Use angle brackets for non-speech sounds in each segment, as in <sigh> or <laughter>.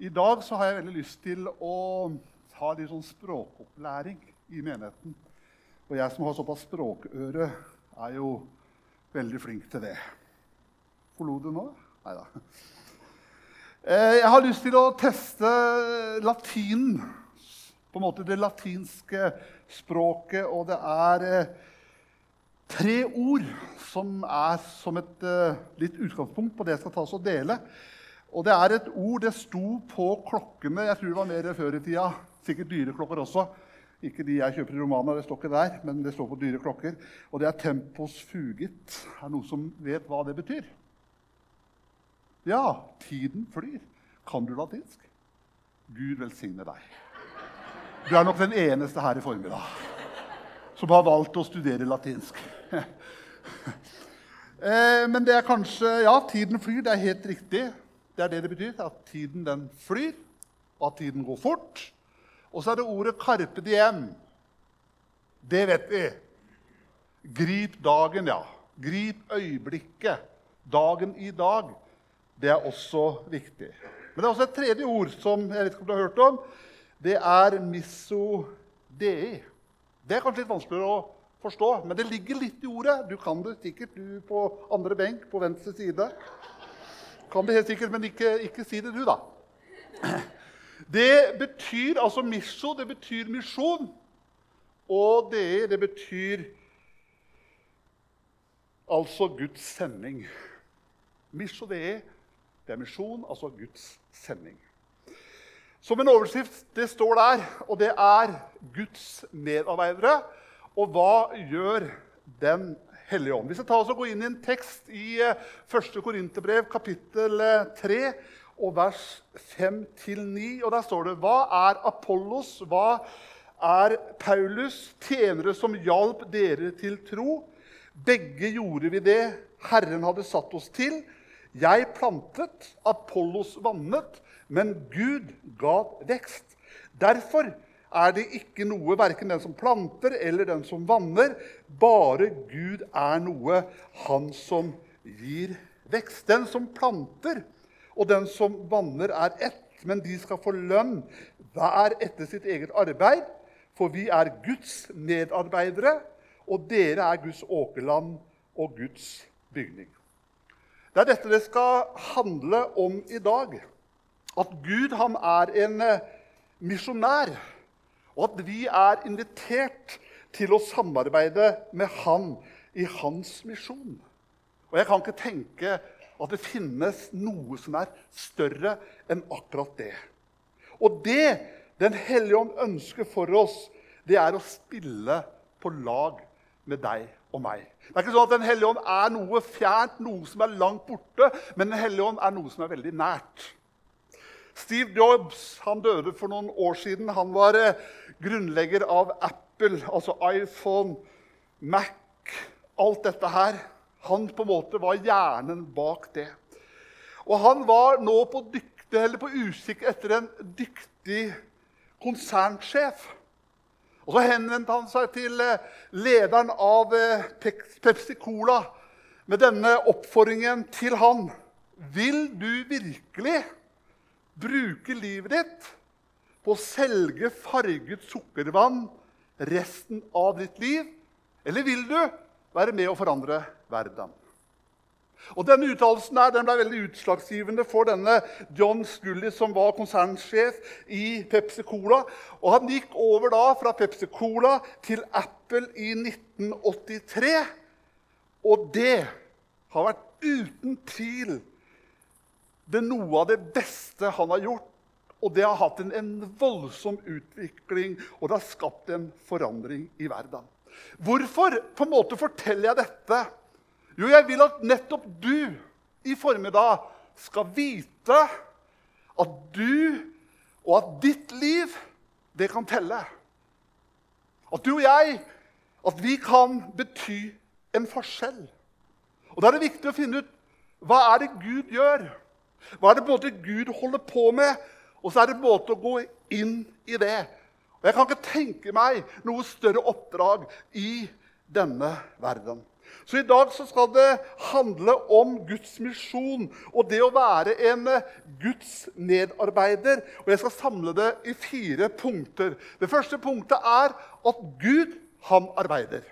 I dag så har jeg veldig lyst til å ha litt sånn språkopplæring i menigheten. Og jeg som har såpass språkøre, er jo veldig flink til det. Forlo du nå? Nei da. Jeg har lyst til å teste latinen. På en måte det latinske språket. Og det er eh, tre ord som er som et uh, litt utgangspunkt på det jeg skal ta oss og dele. Og det er et ord det sto på klokkene. Jeg tror det var mer før i tida. Sikkert dyreklokker også. Ikke de jeg kjøper i Romania, det står ikke der, men det står på dyre klokker. Og det er 'tempos fugit'. Er det noen som vet hva det betyr? Ja, tiden flyr. Kan du latinsk? Gud velsigne deg. Du er nok den eneste her i formiddag som har valgt å studere latinsk. <laughs> Eh, men det er kanskje Ja, tiden flyr. Det er helt riktig. Det er det det betyr. At tiden den flyr, og at tiden går fort. Og så er det ordet 'carpe diem'. Det vet vi. Grip dagen, ja. Grip øyeblikket. Dagen i dag. Det er også viktig. Men det er også et tredje ord som jeg vet ikke om du har hørt om. Det er misso dei. Det er kanskje litt vanskeligere å forstå, men det ligger litt i ordet. Du kan det sikkert, du på andre benk på venstre side. Kan det helt sikkert, men ikke, ikke si det, du, da. Det betyr altså misjo, det betyr misjon. Og det, det betyr altså Guds sending. Misjo, det er, det er misjon, altså Guds sending. Som en overskrift det står der, og det er Guds medarbeidere. Og hva gjør Den hellige ånd? Vi skal ta oss og gå inn i en tekst i 1. Korinterbrev, kapittel 3, og vers 5-9. Og der står det Hva er Apollos? Hva er Paulus? Tjenere som hjalp dere til tro. Begge gjorde vi det Herren hadde satt oss til. Jeg plantet, Apollos vannet, men Gud ga vekst. Derfor er det ikke noe, verken den som planter eller den som vanner. Bare Gud er noe, han som gir vekst. Den som planter og den som vanner, er ett, men de skal få lønn hver etter sitt eget arbeid. For vi er Guds medarbeidere, og dere er Guds åkerland og Guds bygning. Det er dette det skal handle om i dag. At Gud han er en eh, misjonær og at vi er invitert til å samarbeide med han i hans misjon. Og jeg kan ikke tenke at det finnes noe som er større enn akkurat det. Og det Den hellige ånd ønsker for oss, det er å spille på lag med deg og meg. Det er ikke sånn at Den hellige ånd er noe fjernt, noe som er langt borte, men Den hellige ånd er noe som er veldig nært. Steve Jobs han døde for noen år siden. Han var eh, grunnlegger av Apple, altså iPhone, Mac, alt dette her. Han på en måte var hjernen bak det. Og han var nå på, dykte, på utkikk etter en dyktig konsernsjef. Og Så henvendte han seg til eh, lederen av eh, Pepsi Cola med denne oppfordringen til han. Vil du virkelig bruke livet ditt på å selge farget sukkervann resten av ditt liv? Eller vil du være med å forandre verden? Og Denne uttalelsen ble veldig utslagsgivende for denne John Scully, som var konsernsjef i Pepsi Cola. Og Han gikk over da fra Pepsi Cola til Apple i 1983. Og det har vært uten tvil det noe av det beste han har gjort. Og det har hatt en, en, voldsom utvikling, og det har skapt en forandring i verden. Hvorfor på en måte forteller jeg dette? Jo, jeg vil at nettopp du i formiddag skal vite at du og at ditt liv, det kan telle. At du og jeg, at vi kan bety en forskjell. Og Da er det viktig å finne ut hva er det Gud gjør. Hva er det både Gud holder på med? Og så er det en måte å gå inn i det. Og Jeg kan ikke tenke meg noe større oppdrag i denne verden. Så i dag så skal det handle om Guds misjon og det å være en Guds medarbeider. Og Jeg skal samle det i fire punkter. Det første punktet er at Gud, han arbeider.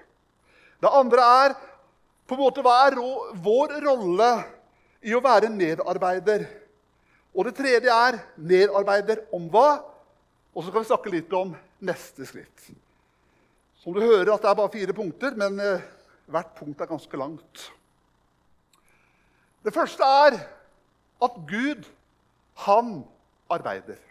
Det andre er på en måte hva er vår rolle i å være medarbeider. Og det tredje er nedarbeider om hva? Og så kan vi snakke litt om neste skritt. Som du hører at det er bare fire punkter, men eh, hvert punkt er ganske langt. Det første er at Gud, han arbeider.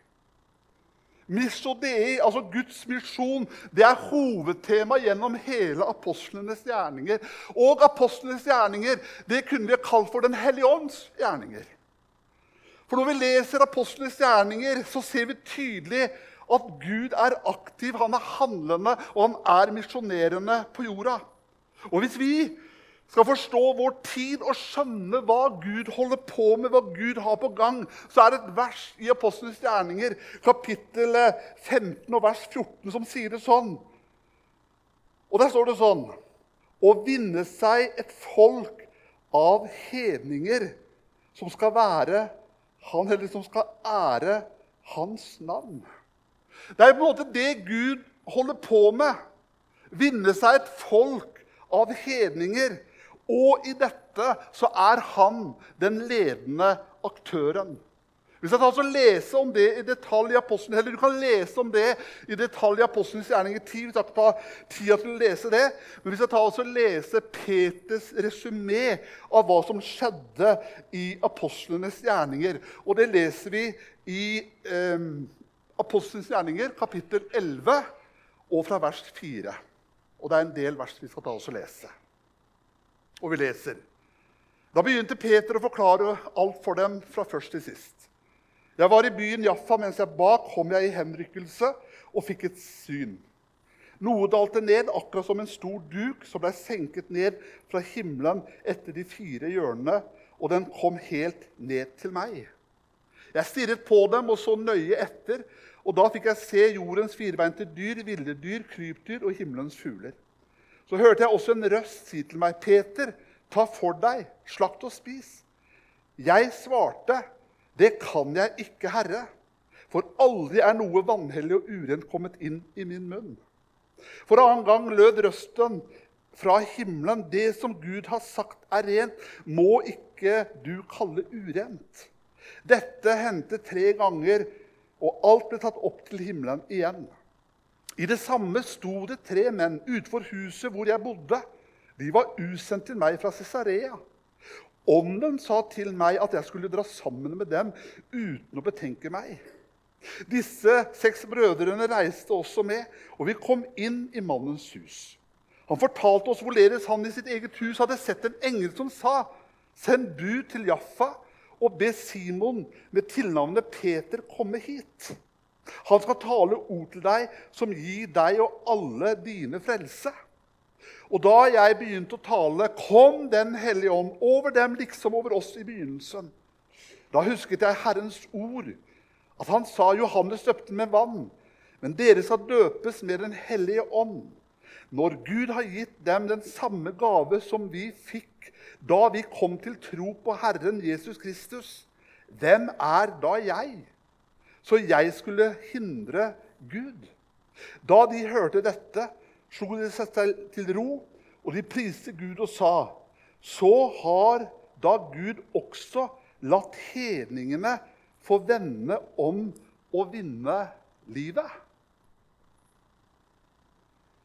Misodei, altså Guds misjon, det er hovedtema gjennom hele apostlenes gjerninger. Og apostlenes gjerninger det kunne vi kalt for Den hellige ånds gjerninger. For når vi leser apostlenes gjerninger, så ser vi tydelig at Gud er aktiv, han er handlende, og han er misjonerende på jorda. Og hvis vi skal forstå vår tid og skjønne hva Gud holder på med, hva Gud har på gang, så er det et vers i Apostlenes gjerninger, kapittel 15 og vers 14, som sier det sånn. Og der står det sånn Å vinne seg et folk av hedninger som skal være han, heller som skal ære hans navn. Det er på en måte det Gud holder på med. Vinne seg et folk av hedninger. Og i dette så er han den ledende aktøren. Hvis jeg tar og lese om det i detalj i Apostelen, eller Du kan lese om det i detalj i Apostelens gjerninger 10. Vi jeg ikke ta tida til å lese det. Men hvis jeg tar og lese Peters resymé av hva som skjedde i apostlenes gjerninger Og det leser vi i eh, Apostelens gjerninger, kapittel 11, og fra vers 4. Og det er en del vers vi skal ta oss og lese. Og vi leser. Da begynte Peter å forklare alt for dem fra først til sist. Jeg var i byen Jaffa. Mens jeg ba, kom jeg i henrykkelse og fikk et syn. Noe dalte ned, akkurat som en stor duk som ble senket ned fra himmelen etter de fire hjørnene, og den kom helt ned til meg. Jeg stirret på dem og så nøye etter, og da fikk jeg se jordens firbeinte dyr, ville dyr, krypdyr og himmelens fugler. Så hørte jeg også en røst si til meg, 'Peter, ta for deg, slakt og spis.' Jeg svarte, 'Det kan jeg ikke, Herre.' For aldri er noe vanhellig og urent kommet inn i min munn. For annen gang lød røsten fra himmelen, 'Det som Gud har sagt er rent, må ikke du kalle urent.' Dette hendte tre ganger og alt ble tatt opp til himmelen igjen. I det samme sto det tre menn utenfor huset hvor jeg bodde. De var usendt til meg fra Cesarea. Ånden sa til meg at jeg skulle dra sammen med dem uten å betenke meg. Disse seks brødrene reiste også med, og vi kom inn i mannens hus. Han fortalte oss hvorledes han i sitt eget hus hadde sett en engel som sa:" Send bud til Jaffa og be Simon med tilnavnet Peter komme hit. Han skal tale ord til deg som gir deg og alle dine frelse. Og da jeg begynte å tale, kom Den hellige ånd over dem liksom over oss i begynnelsen. Da husket jeg Herrens ord, at han sa Johannes døpte med vann, men dere skal døpes med Den hellige ånd. Når Gud har gitt dem den samme gave som vi fikk da vi kom til tro på Herren Jesus Kristus, hvem er da jeg? Så jeg skulle hindre Gud. Da de hørte dette, slo de seg til ro, og de priste Gud og sa:" Så har da Gud også latt hedningene få vende om å vinne livet.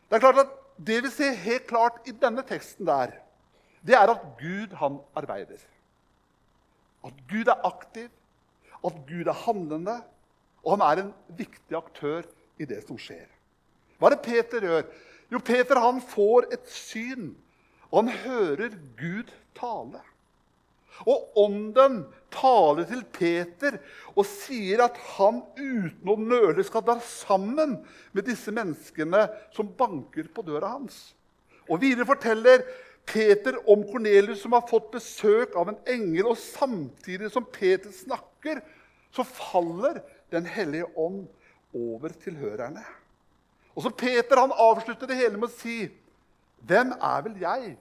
Det er klart at det vi ser helt klart i denne teksten, der, det er at Gud han arbeider. At Gud er aktiv, at Gud er handlende, og han er en viktig aktør i det som skjer. Hva er det Peter gjør? Jo, Peter han får et syn, og han hører Gud tale. Og ånden taler til Peter og sier at han uten å nøle skal dra sammen med disse menneskene som banker på døra hans. Og videre forteller Peter om Kornelius som har fått besøk av en engel. Og samtidig som Peter snakker, så faller Den hellige ånd over tilhørerne. Og så Peter han avslutter det hele med å si, 'Hvem er vel jeg?'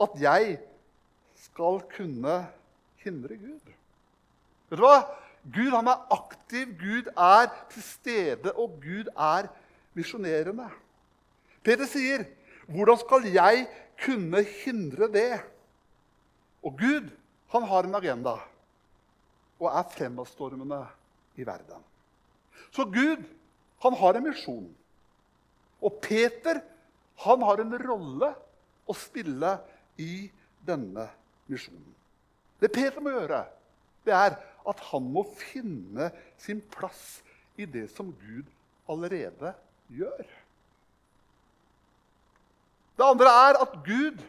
at jeg skal kunne hindre Gud? Vet du hva? Gud han er aktiv, Gud er til stede, og Gud er misjonerende. Peter sier, 'Hvordan skal jeg kunne hindre det?' Og Gud han har en agenda og er fremadstormende i verden. Så Gud han har en misjon. Og Peter han har en rolle å spille i denne misjonen. Det Peter må gjøre, det er at han må finne sin plass i det som Gud allerede gjør. Det andre er at Gud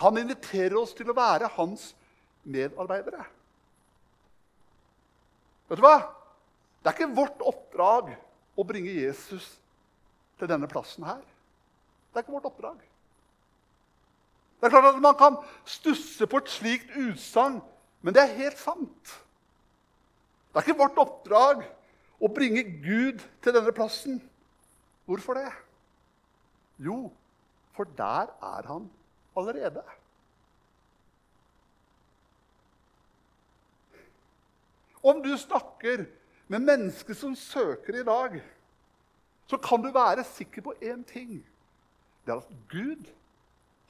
han inviterer oss til å være hans medarbeidere. Vet du hva? Det er ikke vårt oppdrag å bringe Jesus til denne plassen her. Det er ikke vårt oppdrag. Det er klart at Man kan stusse på et slikt utsagn, men det er helt sant. Det er ikke vårt oppdrag å bringe Gud til denne plassen. Hvorfor det? Jo, for der er han allerede. Om du snakker med mennesker som søker i dag, så kan du være sikker på én ting. Det er at Gud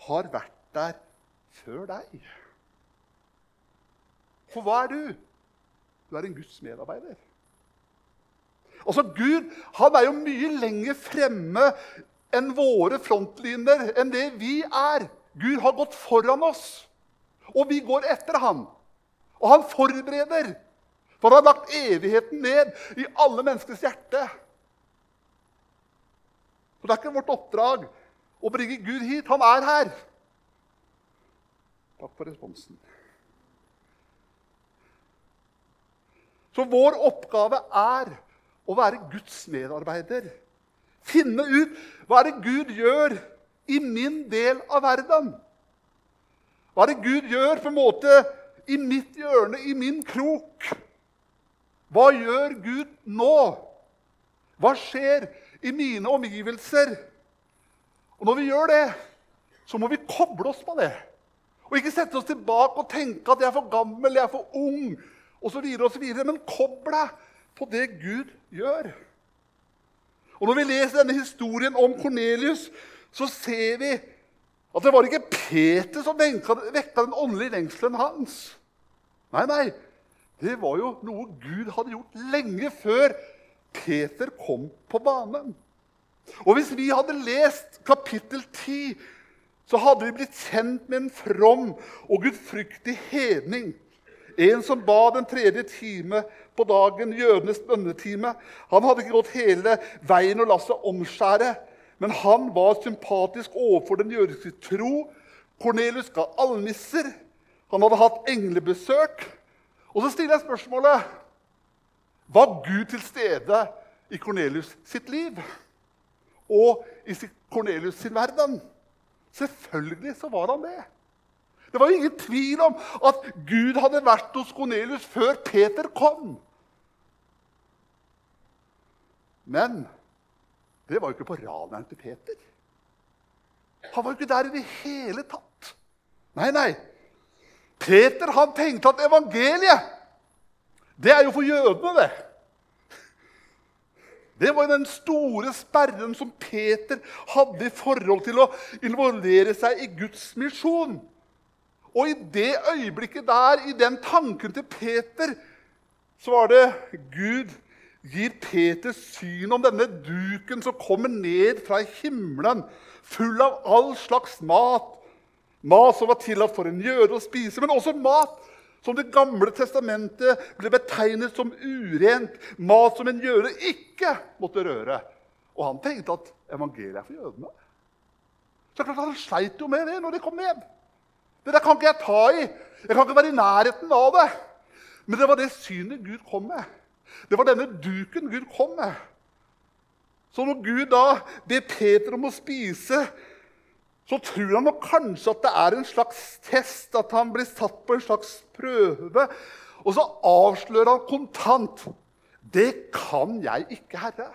har vært der før deg. For hva er du? Du er en Guds medarbeider. Altså, Gud han er jo mye lenger fremme enn våre frontlinjer, enn det vi er. Gud har gått foran oss, og vi går etter ham. Og han forbereder, for han har lagt evigheten ned i alle menneskers hjerte. Så Det er ikke vårt oppdrag å bringe Gud hit. Han er her. Takk for responsen. Så vår oppgave er å være Guds medarbeider. Finne ut hva er det Gud gjør i min del av verden. Hva er det Gud gjør på en måte i mitt hjørne, i min krok? Hva gjør Gud nå? Hva skjer i mine omgivelser? Og når vi gjør det, så må vi koble oss på det. Og ikke sette oss tilbake og tenke at jeg er for gammel, jeg er for ung, osv. osv. Men koble deg på det Gud gjør. Og Når vi leser denne historien om Kornelius, så ser vi at det var ikke Peter som vekka den åndelige lengselen hans. Nei, nei. Det var jo noe Gud hadde gjort lenge før Peter kom på banen. Og Hvis vi hadde lest kapittel 10, så hadde vi blitt kjent med en from og gudfryktig hedning en som ba den tredje time på dagen, jødenes bønnetime. Han hadde ikke gått hele veien og latt seg omskjære, men han var sympatisk overfor den jødiske tro. Kornelius ga almisser. Han hadde hatt englebesøk. Og så stiller jeg spørsmålet Var Gud til stede i Kornelius sitt liv og i Kornelius sin verden? Selvfølgelig så var han det. Det var ingen tvil om at Gud hadde vært hos Kornelius før Peter kom. Men det var jo ikke på radaren til Peter. Han var jo ikke der i det hele tatt. Nei, nei. Peter han tenkte at evangeliet det er jo for jødene, det. Det var den store sperren som Peter hadde i forhold til å involvere seg i Guds misjon. Og i det øyeblikket der, i den tanken til Peter, så var det Gud gir Peter syn om denne duken som kommer ned fra himmelen, full av all slags mat. Mat som var tillatt for en jøde å spise, men også mat som Det gamle testamentet ble betegnet som urent. Mat som en jøde ikke måtte røre. Og han tenkte at evangeliet er for jødene. Så klart Han sleit jo med det når de kom ned. Det der kan ikke jeg ta i. Jeg kan ikke være i nærheten av det. Men det var det synet Gud kom med. Det var denne duken Gud kom med. Så når Gud da ber Peter om å spise, så tror han nok kanskje at det er en slags test, at han blir satt på en slags prøve. Og så avslører han kontant Det kan jeg ikke, Herre.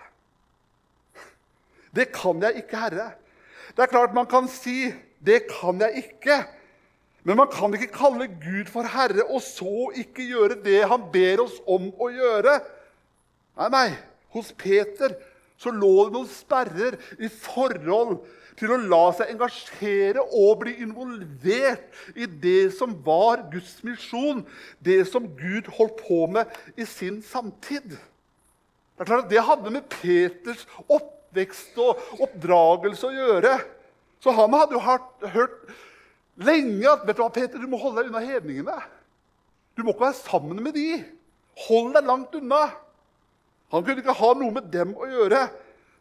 Det kan jeg ikke, Herre. Det er klart man kan si 'Det kan jeg ikke'. Men man kan ikke kalle Gud for Herre og så ikke gjøre det han ber oss om å gjøre. Nei, nei. Hos Peter så lå det noen sperrer i forhold til å la seg engasjere og bli involvert i det som var Guds misjon, det som Gud holdt på med i sin samtid. Det er klart at det hadde med Peters oppvekst og oppdragelse å gjøre. Så han hadde jo hørt lenge at vet du hva, Peter, du må holde deg unna hedningene. Du må ikke være sammen med de. Hold deg langt unna. Han kunne ikke ha noe med dem å gjøre.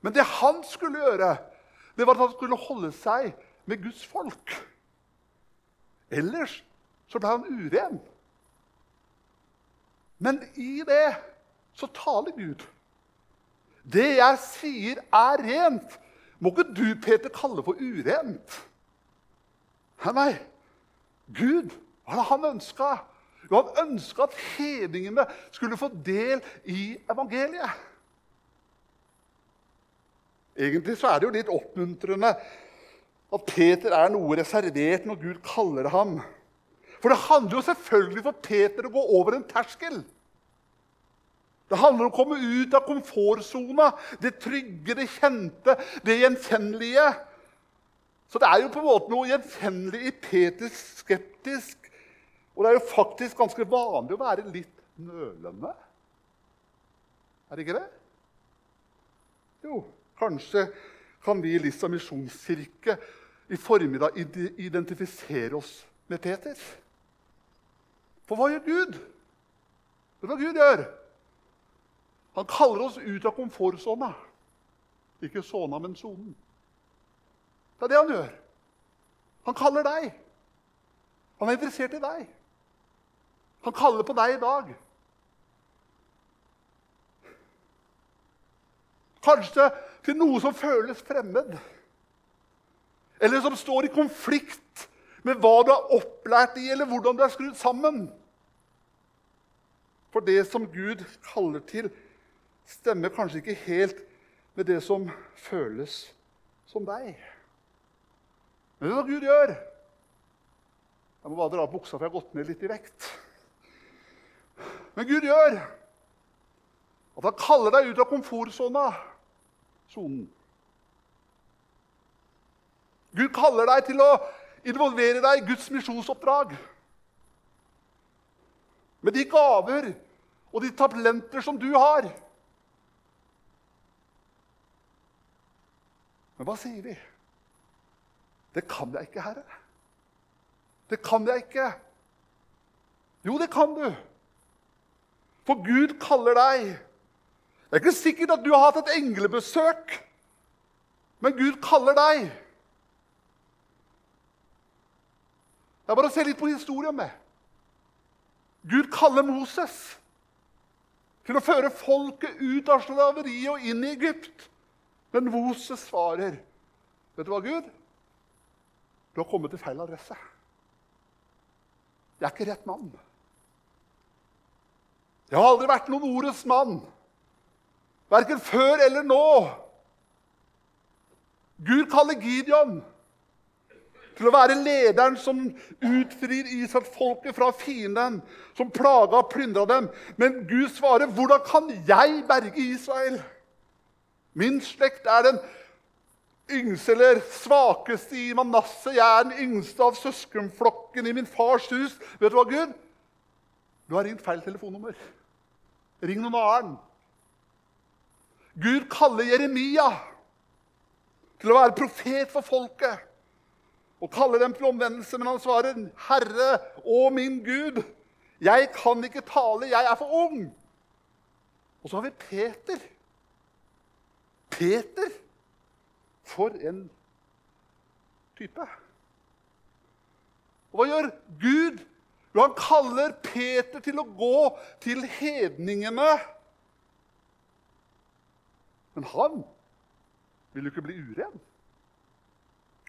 Men det han skulle gjøre, det var at han skulle holde seg med Guds folk. Ellers så ble han uren. Men i det så taler Gud. Det jeg sier, er rent. Må ikke du, Peter, kalle for urent. Nei, nei. Gud, hva var det han ønska? Jo, han ønska at hedningene skulle få del i evangeliet. Egentlig så er det jo litt oppmuntrende at Peter er noe reservert når Gud kaller ham. For det handler jo selvfølgelig for Peter å gå over en terskel. Det handler om å komme ut av komfortsona, det trygge, det kjente, det gjenkjennelige. Så det er jo på en måte noe gjenkjennelig i Peters skeptisk. Og det er jo faktisk ganske vanlig å være litt nølende. Er det ikke det? Jo. Kanskje kan vi i Lissa misjonskirke i formiddag identifisere oss med Peter. For hva gjør Gud? Det er hva Gud gjør? Han kaller oss ut av komfortsona. Ikke sona, men sonen. Det er det han gjør. Han kaller deg. Han er interessert i deg. Han kaller på deg i dag. Kanskje til noe som føles fremmed. Eller som står i konflikt med hva du er opplært i, eller hvordan du er skrudd sammen. For det som Gud kaller til, stemmer kanskje ikke helt med det som føles som deg. Men det er hva Gud gjør. Jeg må bare dra av buksa, for jeg har gått ned litt i vekt. Men Gud gjør at han kaller deg ut av komfortsona sonen. Gud kaller deg til å involvere deg i Guds misjonsoppdrag. Med de gaver og de talenter som du har. Men hva sier vi? Det kan jeg ikke, Herre. Det kan jeg ikke. Jo, det kan du. For Gud kaller deg det er ikke sikkert at du har hatt et englebesøk, men Gud kaller deg. Det er bare å se litt på historien med. Gud kaller Moses til å føre folket ut av slaveriet og inn i Egypt. Men Moses svarer, 'Vet du hva, Gud? Du har kommet til feil adresse.' 'Jeg er ikke rett mann.' 'Jeg har aldri vært noen ordets mann.' Verken før eller nå. Gud kaller Gideon til å være lederen som utfrir Israelsfolket fra fienden, som plaga og plyndra dem. Men Gud svarer, 'Hvordan kan jeg berge Israel?' Min slekt er den yngste eller svakeste i Manasseh. Jeg er den yngste av søskenflokken i min fars hus. Vet du hva, Gud? Du har ringt feil telefonnummer. Ring noen annen. Gud kaller Jeremia til å være profet for folket og kaller dem til omvendelse, men han svarer, 'Herre og min Gud, jeg kan ikke tale, jeg er for ung.' Og så har vi Peter. Peter! For en type. Og hva gjør Gud? Jo, han kaller Peter til å gå til hedningene men han vil jo ikke bli uren.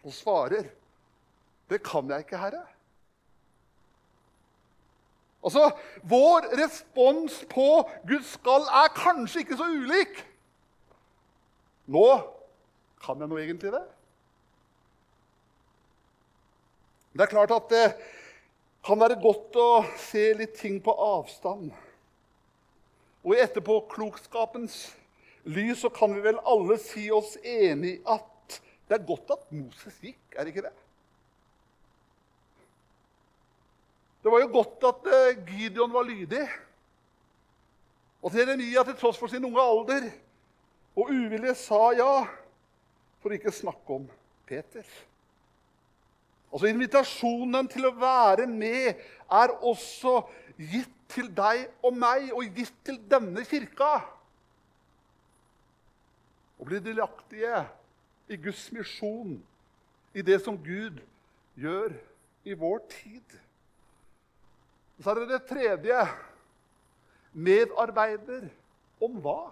Og svarer, 'Det kan jeg ikke, Herre'. Altså, Vår respons på Guds skall er kanskje ikke så ulik. Nå kan jeg nå egentlig det. Det er klart at det kan være godt å se litt ting på avstand. Og i etterpåklokskapens lys så kan vi vel alle si oss enig i at det er godt at Moses gikk, er det ikke det? Det var jo godt at eh, Gideon var lydig. Og at Jeremia til tross for sin unge alder og uvilje sa ja, for ikke snakke om Peter. Altså Invitasjonen til å være med er også gitt til deg og meg og gitt til denne kirka. Å bli delaktige i Guds misjon, i det som Gud gjør i vår tid. Og så er det det tredje medarbeider om hva?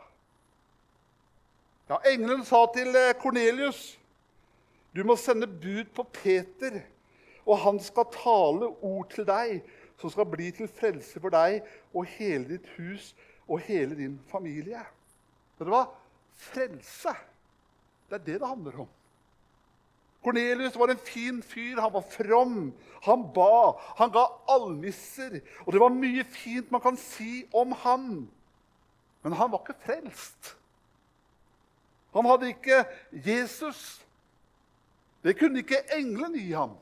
Ja, Engelen sa til Kornelius du må sende bud på Peter, og han skal tale ord til deg som skal bli til frelse for deg og hele ditt hus og hele din familie. Vet du hva? Frelse. Det er det det handler om. Kornelius var en fin fyr. Han var from. Han ba. Han ga almisser. Og det var mye fint man kan si om han. Men han var ikke frelst. Han hadde ikke Jesus. Det kunne ikke engelen gi ham.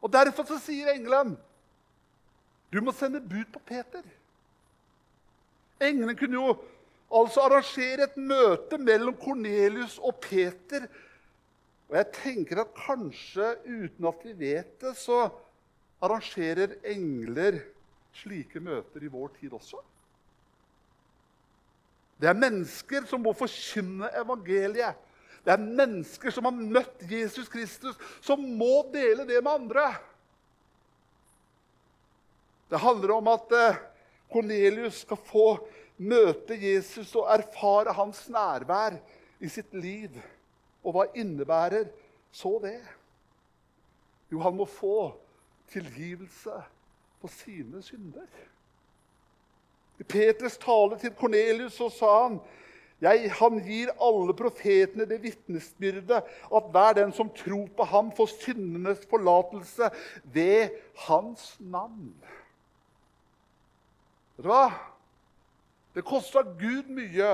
Og Derfor så sier engelen du må sende bud på Peter. Englen kunne jo altså arrangere et møte mellom Kornelius og Peter. Og jeg tenker at kanskje uten at vi vet det, så arrangerer engler slike møter i vår tid også. Det er mennesker som må forkynne evangeliet det er mennesker som har møtt Jesus Kristus, som må dele det med andre. Det handler om at Kornelius eh, skal få møte Jesus og erfare hans nærvær i sitt liv. Og hva innebærer så det? Jo, han må få tilgivelse på sine synder. I Peters tale til Kornelius sa han jeg, han gir alle profetene det vitnesbyrdet at hver den som tror på ham, får syndenes forlatelse ved hans navn. Vet du hva? Det kosta Gud mye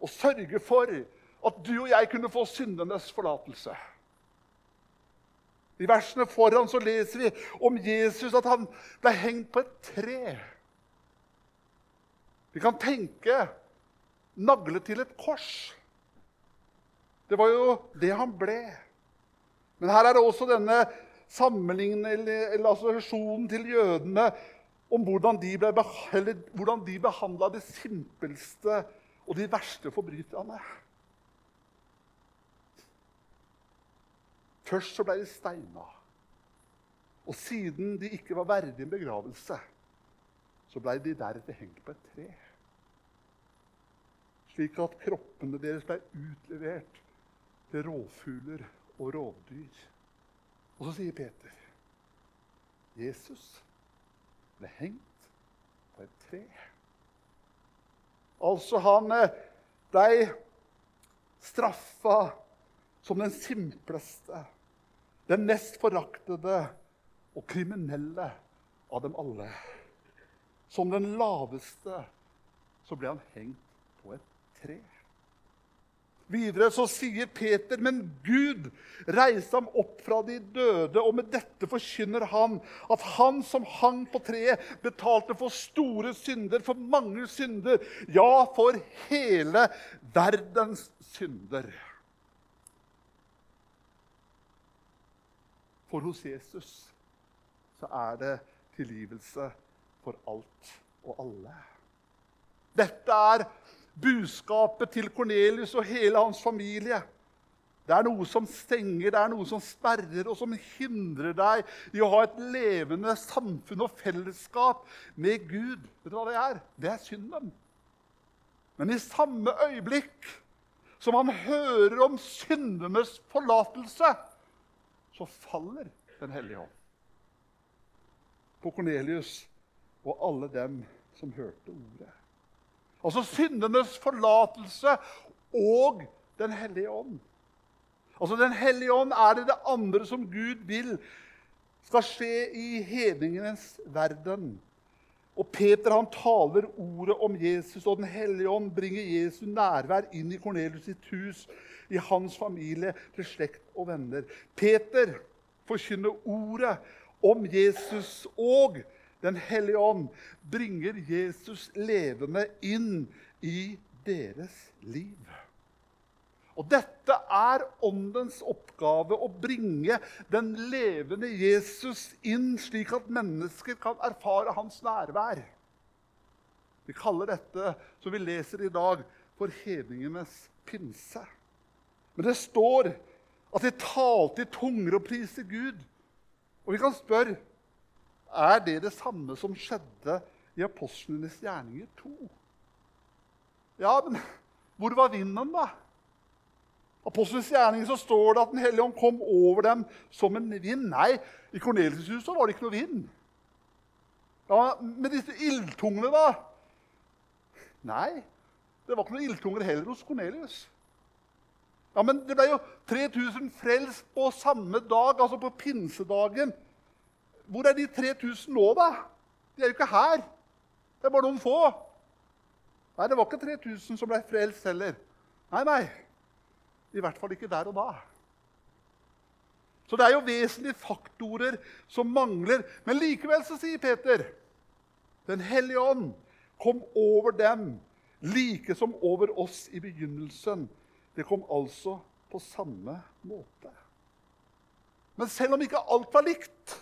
å sørge for at du og jeg kunne få syndenes forlatelse. I versene foran så leser vi om Jesus, at han ble hengt på et tre. Vi kan tenke naglet til et kors. Det var jo det han ble. Men her er det også denne assosiasjonen til jødene om hvordan de, ble, hvordan de behandla de simpelste og de verste forbryterne. Først så ble de steina. Og siden de ikke var verdig en begravelse, så ble de deretter hengt på et tre slik at kroppene deres ble utlevert til rovfugler og rovdyr. Og så sier Peter Jesus ble hengt på et tre. Altså, han blei ble straffa som den simpleste, den mest foraktede og kriminelle av dem alle. Som den laveste så ble han hengt på et tre. Videre så sier Peter, men Gud reiste ham opp fra de døde, og med dette forkynner han at han som hang på treet, betalte for store synder, for mange synder, ja, for hele verdens synder. For hos Jesus så er det tilgivelse for alt og alle. Dette er budskapet til Kornelius og hele hans familie. Det er noe som stenger, det er noe som sperrer, og som hindrer deg i å ha et levende samfunn og fellesskap med Gud. Vet du hva det er? Det er synden. Men i samme øyeblikk som han hører om syndenes forlatelse, så faller Den hellige hånd på Kornelius og alle dem som hørte ordet. Altså syndenes forlatelse og Den hellige ånd. Altså Den hellige ånd er det det andre som Gud vil skal skje i hedningenes verden. Og Peter han taler ordet om Jesus, og Den hellige ånd bringer Jesu nærvær inn i Kornelius sitt hus, i hans familie, til slekt og venner. Peter forkynner ordet om Jesus, og Den hellige ånd bringer Jesus levende inn i deres liv. Og Dette er Åndens oppgave å bringe den levende Jesus inn, slik at mennesker kan erfare hans nærvær. Vi kaller dette, som vi leser i dag, for hedningenes pinse. Men det står at de talte i tunger og priste Gud. Og vi kan spørre er det det samme som skjedde i apostlenes gjerninger 2. Ja, men hvor var vinden, da? Apostlenes gjerninger så står det at Den hellige ånd kom over dem som en vind. Nei, i Kornelius' hus var det ikke noe vind. Ja, Men disse ildtungene, da? Nei, det var ikke noen ildtunger heller hos Kornelius. Ja, Men det ble jo 3000 frelst på samme dag, altså på pinsedagen. Hvor er de 3000 nå, da? De er jo ikke her. Det er bare noen få. Nei, det var ikke 3000 som ble frelst heller. Nei, nei. I hvert fall ikke der og da. Så det er jo vesentlige faktorer som mangler. Men likevel så sier Peter Den hellige ånd kom over dem like som over oss i begynnelsen. Det kom altså på samme måte. Men selv om ikke alt var likt,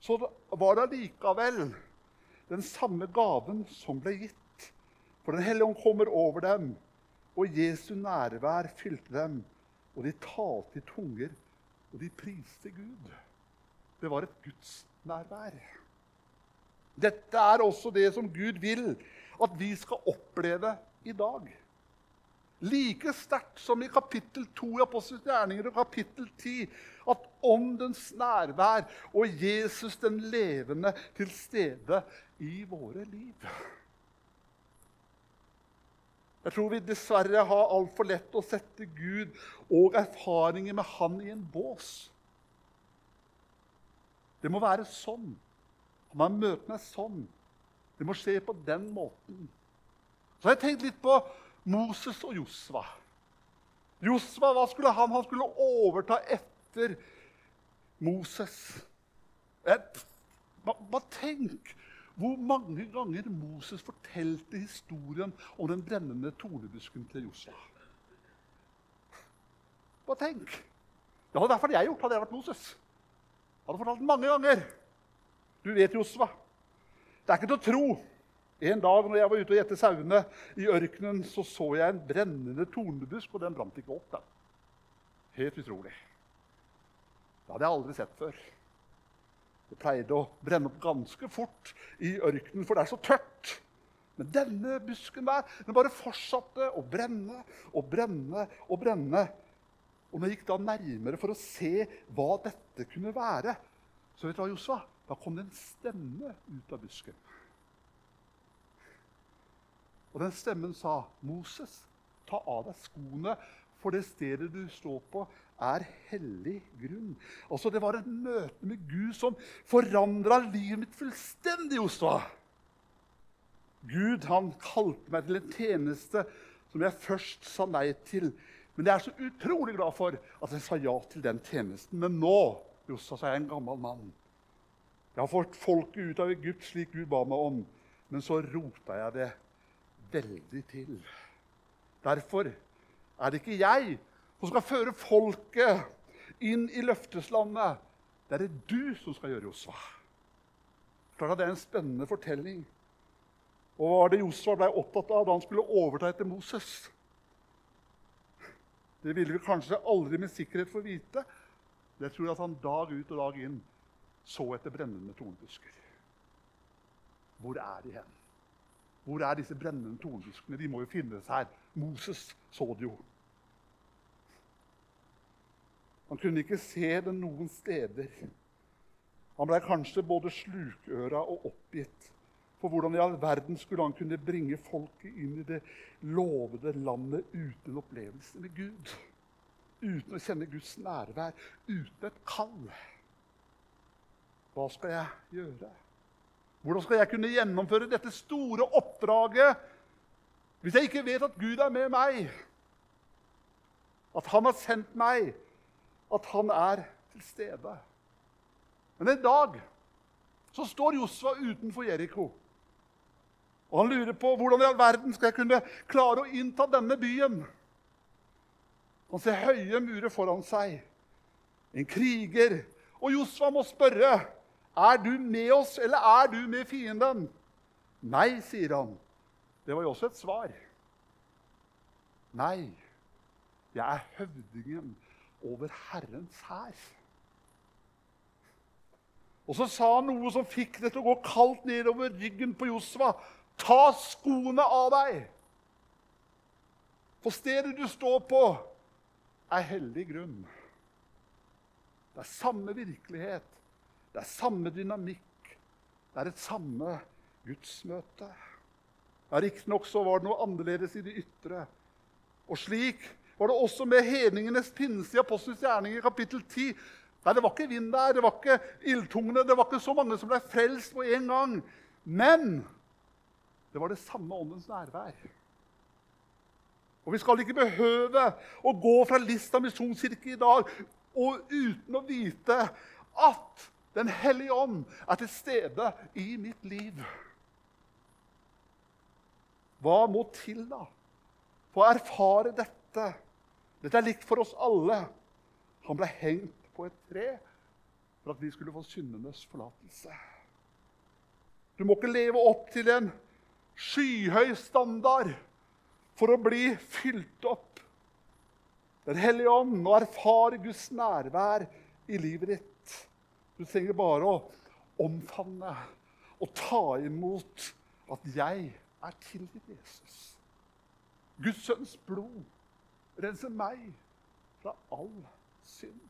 så var det allikevel den samme gaven som ble gitt. For Den hellige ånd kommer over dem og Jesu nærvær fylte dem, og de talte i tunger, og de priste Gud. Det var et Guds nærvær. Dette er også det som Gud vil at vi skal oppleve i dag. Like sterkt som i kapittel 2 i Apostels gjerninger og kapittel 10 at åndens nærvær og Jesus den levende til stede i våre liv. Jeg tror vi dessverre har altfor lett å sette Gud og erfaringer med Han i en bås. Det må være sånn. Han har meg sånn. Det må skje på den måten. Så har jeg tenkt litt på Moses og Josva. Josva, hva skulle han? Han skulle overta etter Moses. Bare tenk hvor mange ganger Moses fortalte historien om den brennende tornebusken til Josva. Bare tenk. Det hadde derfor jeg gjort hadde jeg vært Moses. Jeg hadde fortalt mange ganger. Du vet, Josva, det er ikke til å tro. En dag når jeg var ute og gjette sauene i ørkenen, så så jeg en brennende tornebusk, og den brant ikke opp. Den. Helt utrolig. Det hadde jeg aldri sett før. Det pleide å brenne opp ganske fort i ørkenen, for det er så tørt. Men denne busken der den bare fortsatte å brenne og brenne og brenne. Og når jeg gikk da nærmere for å se hva dette kunne være, så vet du hva, Josva? Da kom det en stemme ut av busken. Og den stemmen sa, 'Moses, ta av deg skoene, for det stedet du står på, er hellig grunn. Altså, Det var et møte med Gud som forandra livet mitt fullstendig. Josva. Gud han kalte meg til en tjeneste som jeg først sa nei til. Men jeg er så utrolig glad for at jeg sa ja til den tjenesten. Men nå Josva, så er jeg en gammel mann. Jeg har fått folket ut av Egypt slik Gud ba meg om. Men så rota jeg det veldig til. Derfor er det ikke jeg som skal føre folket inn i løfteslandet. Det er det du som skal gjøre, Josva. Klart at Det er en spennende fortelling. Og hva var det Josva ble opptatt av da han skulle overta etter Moses? Det ville vi kanskje aldri med sikkerhet få vite. Jeg tror at han dag ut og dag inn så etter brennende tornbusker. Hvor er de hen? Hvor er disse brennende tornbuskene? De må jo finnes her. Moses så det jo. Han kunne ikke se det noen steder. Han blei kanskje både slukøra og oppgitt. For hvordan i all verden skulle han kunne bringe folket inn i det lovede landet uten opplevelse med Gud? Uten å kjenne Guds nærvær, uten et kall. Hva skal jeg gjøre? Hvordan skal jeg kunne gjennomføre dette store oppdraget hvis jeg ikke vet at Gud er med meg? At han har sendt meg, at han er til stede. Men en dag så står Josfa utenfor Jeriko. Og han lurer på hvordan i all verden skal jeg kunne klare å innta denne byen. Han ser høye murer foran seg, en kriger. Og Josfa må spørre, er du med oss, eller er du med fienden? Nei, sier han. Det var jo også et svar. Nei, jeg er høvdingen over Herrens hær. Og så sa han noe som fikk det til å gå kaldt nedover ryggen på Josva. Ta skoene av deg! For stedet du står på, er hellig grunn. Det er samme virkelighet, det er samme dynamikk, det er et samme gudsmøte. Ja, Riktignok var det noe annerledes i det ytre. Og slik var det også med hedningenes pinse i Apostelens gjerning i kapittel 10. Nei, Det var ikke vind der, det var ikke ildtungene, det var ikke så mange som ble frelst på en gang. Men det var det samme åndens nærvær. Og Vi skal ikke behøve å gå fra Lista misjonskirke i dag og uten å vite at Den hellige ånd er til stede i mitt liv. Hva må til da for å erfare dette? Dette er likt for oss alle. Han ble hengt på et tre for at vi skulle få syndenes forlatelse. Du må ikke leve opp til en skyhøy standard for å bli fylt opp. Den hellige ånd og erfare Guds nærvær i livet ditt. Du trenger bare å omfavne og ta imot at 'jeg er tilgitt Jesus'. Guds sønns blod renser meg fra all synd.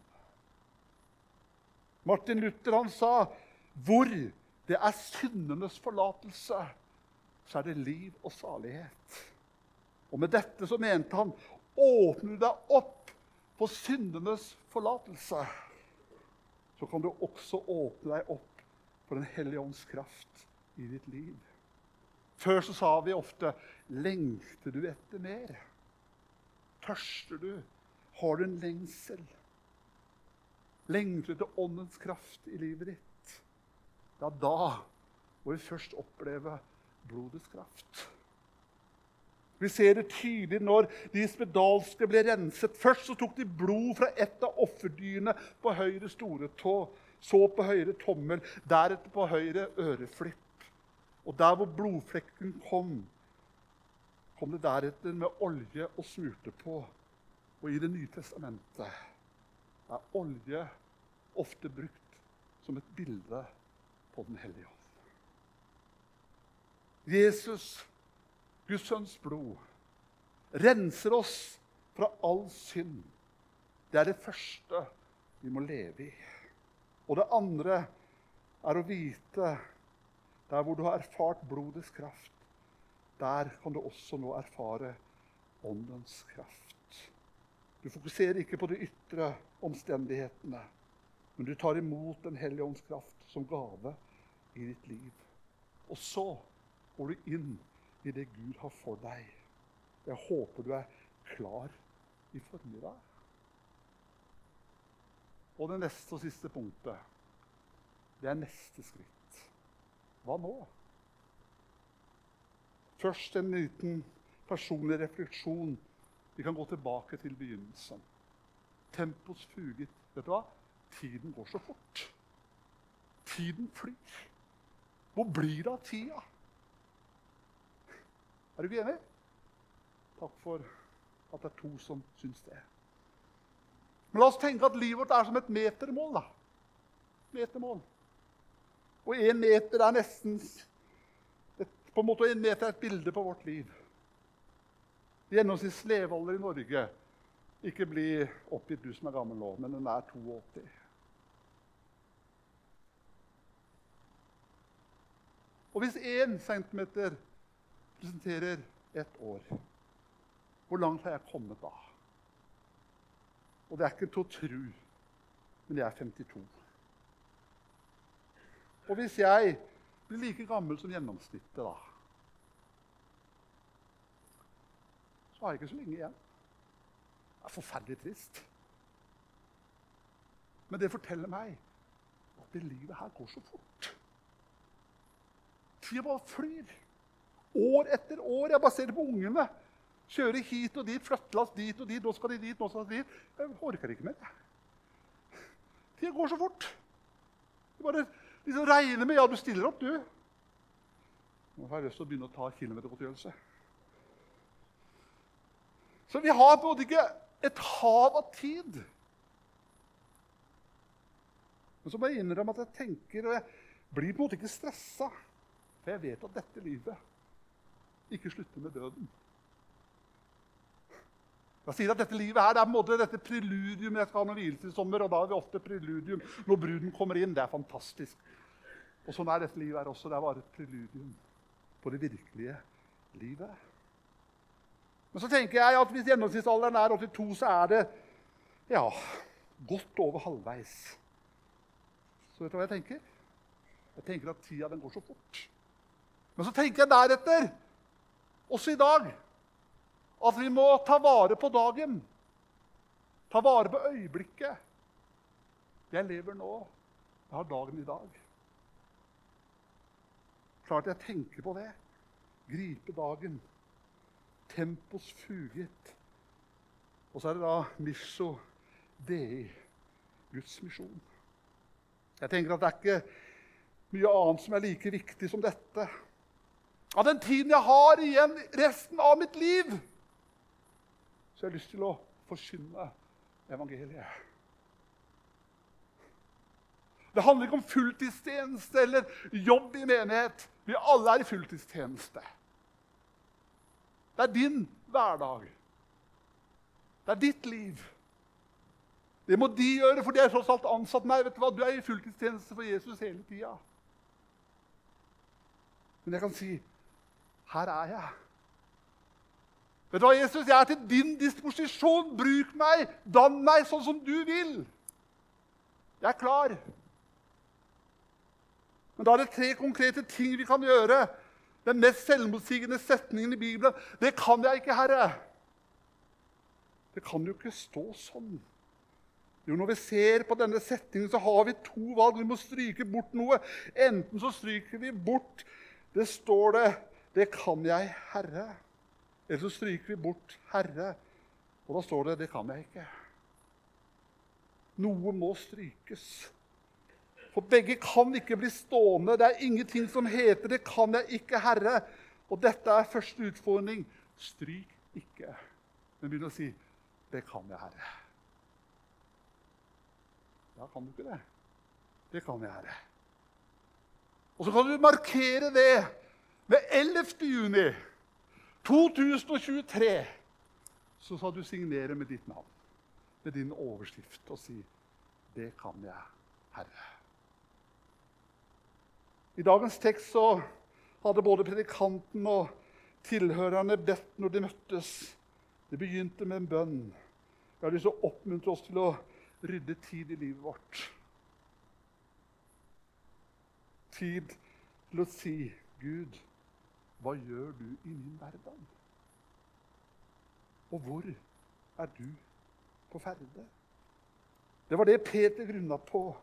Martin Luther han sa, 'Hvor det er syndenes forlatelse', så er det liv og salighet. Og med dette så mente han åpner deg opp for syndenes forlatelse, så kan du også åpne deg opp for Den hellige ånds kraft i ditt liv. Før så sa vi ofte 'Lengter du etter mer?' Tørster du? Har du en lengsel? Lengter du etter åndens kraft i livet ditt? Ja, da må vi først oppleve blodets kraft. Vi ser det tydelig når de spedalske ble renset. Først så tok de blod fra et av offerdyrene på høyre store tå, så på høyre tommel, deretter på høyre øreflipp. Og der hvor blodflekken kom, kom det deretter med olje og smurte på. Og i Det nye testamentet er olje ofte brukt som et bilde på Den hellige ånd. Jesus, Guds sønns blod, renser oss fra all synd. Det er det første vi må leve i. Og det andre er å vite der hvor du har erfart blodets kraft, der kan du også nå erfare åndens kraft. Du fokuserer ikke på de ytre omstendighetene, men du tar imot Den hellige ånds kraft som gave i ditt liv. Og så går du inn i det Gud har for deg. Jeg håper du er klar i formiddag. Og det neste og siste punktet, det er neste skritt. Hva nå? Først en liten personlig refleksjon. Vi kan gå tilbake til begynnelsen. Tempos fuget. Vet du hva? Tiden går så fort. Tiden flyr. Hvor blir det av tida? Er du ikke enig? Takk for at det er to som syns det. Men la oss tenke at livet vårt er som et metermål. da. Metermål. Og én meter er nesten et, på en måte en meter er et bilde på vårt liv. Gjennomsnitts levealder i Norge Ikke bli oppgitt, du som er gammel nå, men den er 82. Og hvis én centimeter representerer ett år. Hvor langt har jeg kommet da? Og det er ikke til å tro, men jeg er 52. Og hvis jeg blir like gammel som gjennomsnittet, da Så har jeg ikke så lenge igjen. Det er forferdelig trist. Men det forteller meg at det livet her går så fort. Tida bare flyr. År etter år. Jeg bare ser det på ungene. Kjører hit og dit, flyttelass dit og dit. Nå skal de dit, nå skal de dit. Jeg orker ikke mer. Tida går så fort. Du bare liksom regner med Ja, du stiller opp, du. Nå har jeg lyst til å begynne å ta kilometergodtgjørelse. Så vi har på en måte ikke et hav av tid Men så må jeg innrømme at jeg tenker, og jeg blir på en måte ikke stressa. For jeg vet at dette livet ikke slutter med døden. Jeg sier at Dette livet her, det er på en måte dette preludium. Jeg skal ha noen hvilelse i sommer, og da har vi ofte preludium når bruden kommer inn. Det er fantastisk. Og sånn er dette livet her også. Det er bare et preludium på det virkelige livet. Men så tenker jeg at hvis gjennomsnittsalderen er 82, så er det ja, godt over halvveis. Så vet du hva jeg tenker? Jeg tenker at tida den går så fort. Men så tenker jeg deretter, også i dag, at vi må ta vare på dagen. Ta vare på øyeblikket. Jeg lever nå. Jeg har dagen i dag. Klart jeg tenker på det. Gripe dagen. Tempos fugit. Og så er det da misso dei, Guds misjon. Jeg tenker at det er ikke mye annet som er like viktig som dette. Av den tiden jeg har igjen resten av mitt liv, så jeg har lyst til å forkynne evangeliet. Det handler ikke om fulltidstjeneste eller jobb i menighet. Vi alle er i fulltidstjeneste. Det er din hverdag. Det er ditt liv. Det må de gjøre, for de er tross alt ansatt. Nei, vet du hva? Du er i fulltidstjeneste for Jesus hele tida. Men jeg kan si her er jeg. Vet du hva, Jesus? Jeg er til din disposisjon. Bruk meg. Dann meg sånn som du vil. Jeg er klar. Men da er det tre konkrete ting vi kan gjøre. Den mest selvmotsigende setningen i Bibelen. Det kan jeg ikke, Herre. Det kan jo ikke stå sånn. Jo, Når vi ser på denne setningen, så har vi to valg. Vi må stryke bort noe. Enten så stryker vi bort Det står det 'Det kan jeg, Herre'. Eller så stryker vi bort 'Herre'. Og da står det 'Det kan jeg ikke'. Noe må strykes. For begge kan ikke bli stående. Det er ingenting som heter 'Det kan jeg ikke, Herre'. Og dette er første utfordring. Stryk ikke. Men begynn å si 'Det kan jeg, Herre'. Ja, kan du ikke det? Det kan jeg, Herre. Og så kan du markere det ved 11. juni 2023. Så skal du signere med ditt navn, med din overskrift, og si 'Det kan jeg, Herre'. I dagens tekst så hadde både predikanten og tilhørerne bedt når de møttes. Det begynte med en bønn. Jeg har lyst til å oppmuntre oss til å rydde tid i livet vårt. Tid til å si, 'Gud, hva gjør du i min hverdag?' Og hvor er du på ferde? Det var det Peter grunna på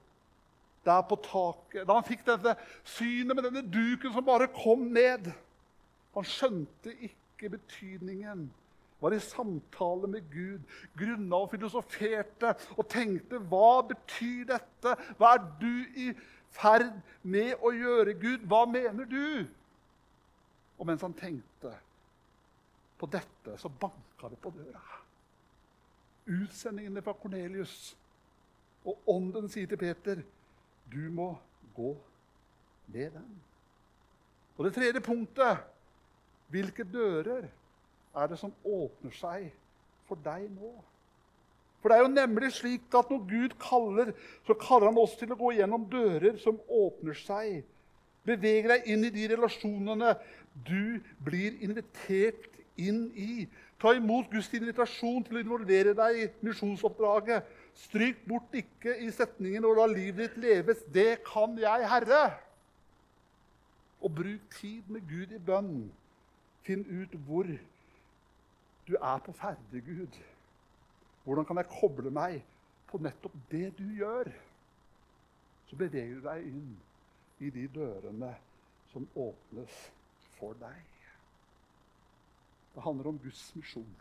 der på taket. Da han fikk dette synet med denne duken som bare kom ned. Han skjønte ikke betydningen var i samtale med Gud, grunna og filosoferte og tenkte Hva betyr dette? Hva er du i ferd med å gjøre, Gud? Hva mener du? Og mens han tenkte på dette, så banka det på døra. Utsendingene fra Kornelius. Og ånden sier til Peter, 'Du må gå med den'. Og det tredje punktet hvilke dører er det som åpner seg for deg nå? For det er jo nemlig slik at når Gud kaller, så kaller han oss til å gå gjennom dører som åpner seg. Beveg deg inn i de relasjonene du blir invitert inn i. Ta imot Guds invitasjon til å involvere deg i misjonsoppdraget. Stryk bort ikke i setningen 'og la livet ditt leves'. Det kan jeg, Herre. Og bruk tid med Gud i bønn. Finn ut hvor du er på ferde, Gud. Hvordan kan jeg koble meg på nettopp det du gjør? Så beveger du deg inn i de dørene som åpnes for deg. Det handler om Guds misjon.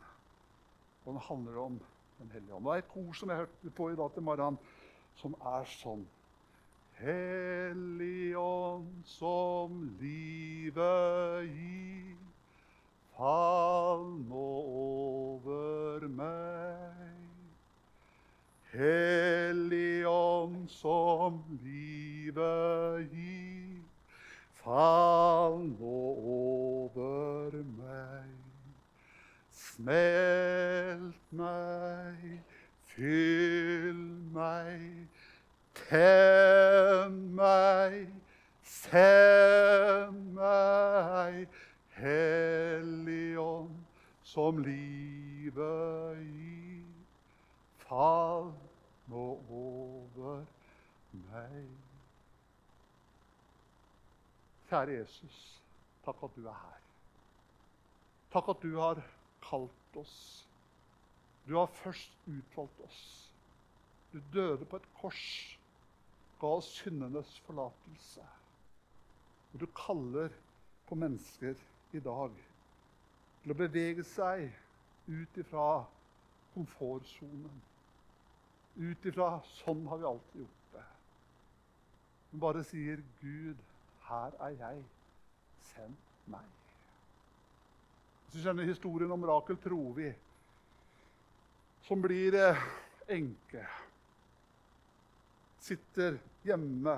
Og det handler om Den hellige ånd. Det er et ord som jeg hørte på i dag til morgenen, som er sånn Hellig ånd som livet gir, fall nå over meg. Hellig ånd som livet gir, fall nå over meg. Smelt meg, fyll meg, tenn Jesus, takk at du er her. Takk at du har kalt oss. Du har først utvalgt oss. Du døde på et kors, ga oss syndenes forlatelse. Og du kaller på mennesker i dag til å bevege seg ut ifra komfortsonen. Ut ifra 'sånn har vi alltid gjort det'. Men bare sier 'Gud, her er jeg. Send meg'. Hvis du kjenner historien om Rakel Trovi, som blir eh, enke, sitter hjemme,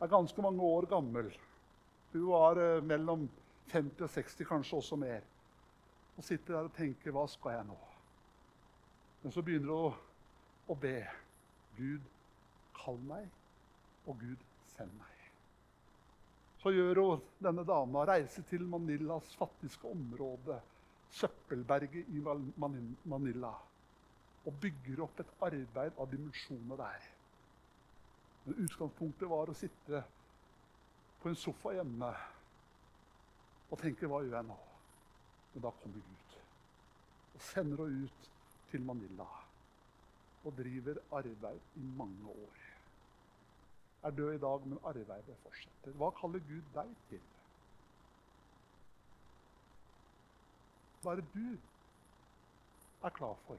er ganske mange år gammel Hun var eh, mellom 50 og 60, kanskje også mer. Og sitter der og tenker 'Hva skal jeg nå?' Men så begynner hun å, å be. Gud, kall meg, og Gud, send meg. Så gjør hun denne dama reise til Manillas fattigste område, søppelberget i Manila, og bygger opp et arbeid av dimensjoner der. Men utgangspunktet var å sitte på en sofa hjemme og tenke 'Hva gjør jeg nå?' Men da kommer Gud og sender henne ut til Manila og driver arbeid i mange år. Er død i dag, men arbeidet fortsetter. Hva kaller Gud deg til? Hva er det du er klar for?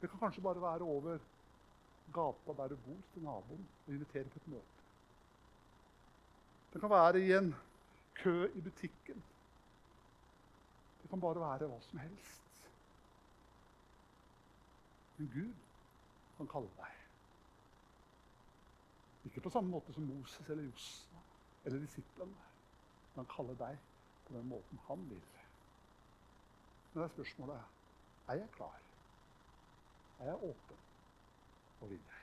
Det kan kanskje bare være over gata der du bor, til naboen og invitere på et møte. Det kan være i en kø i butikken. Det kan bare være hva som helst. Men Gud kan kalle deg. Ikke på samme måte som Moses eller Josna eller disiplene. Men han kaller deg på den måten han vil. Men det er spørsmålet er jeg klar. Er jeg åpen og villig?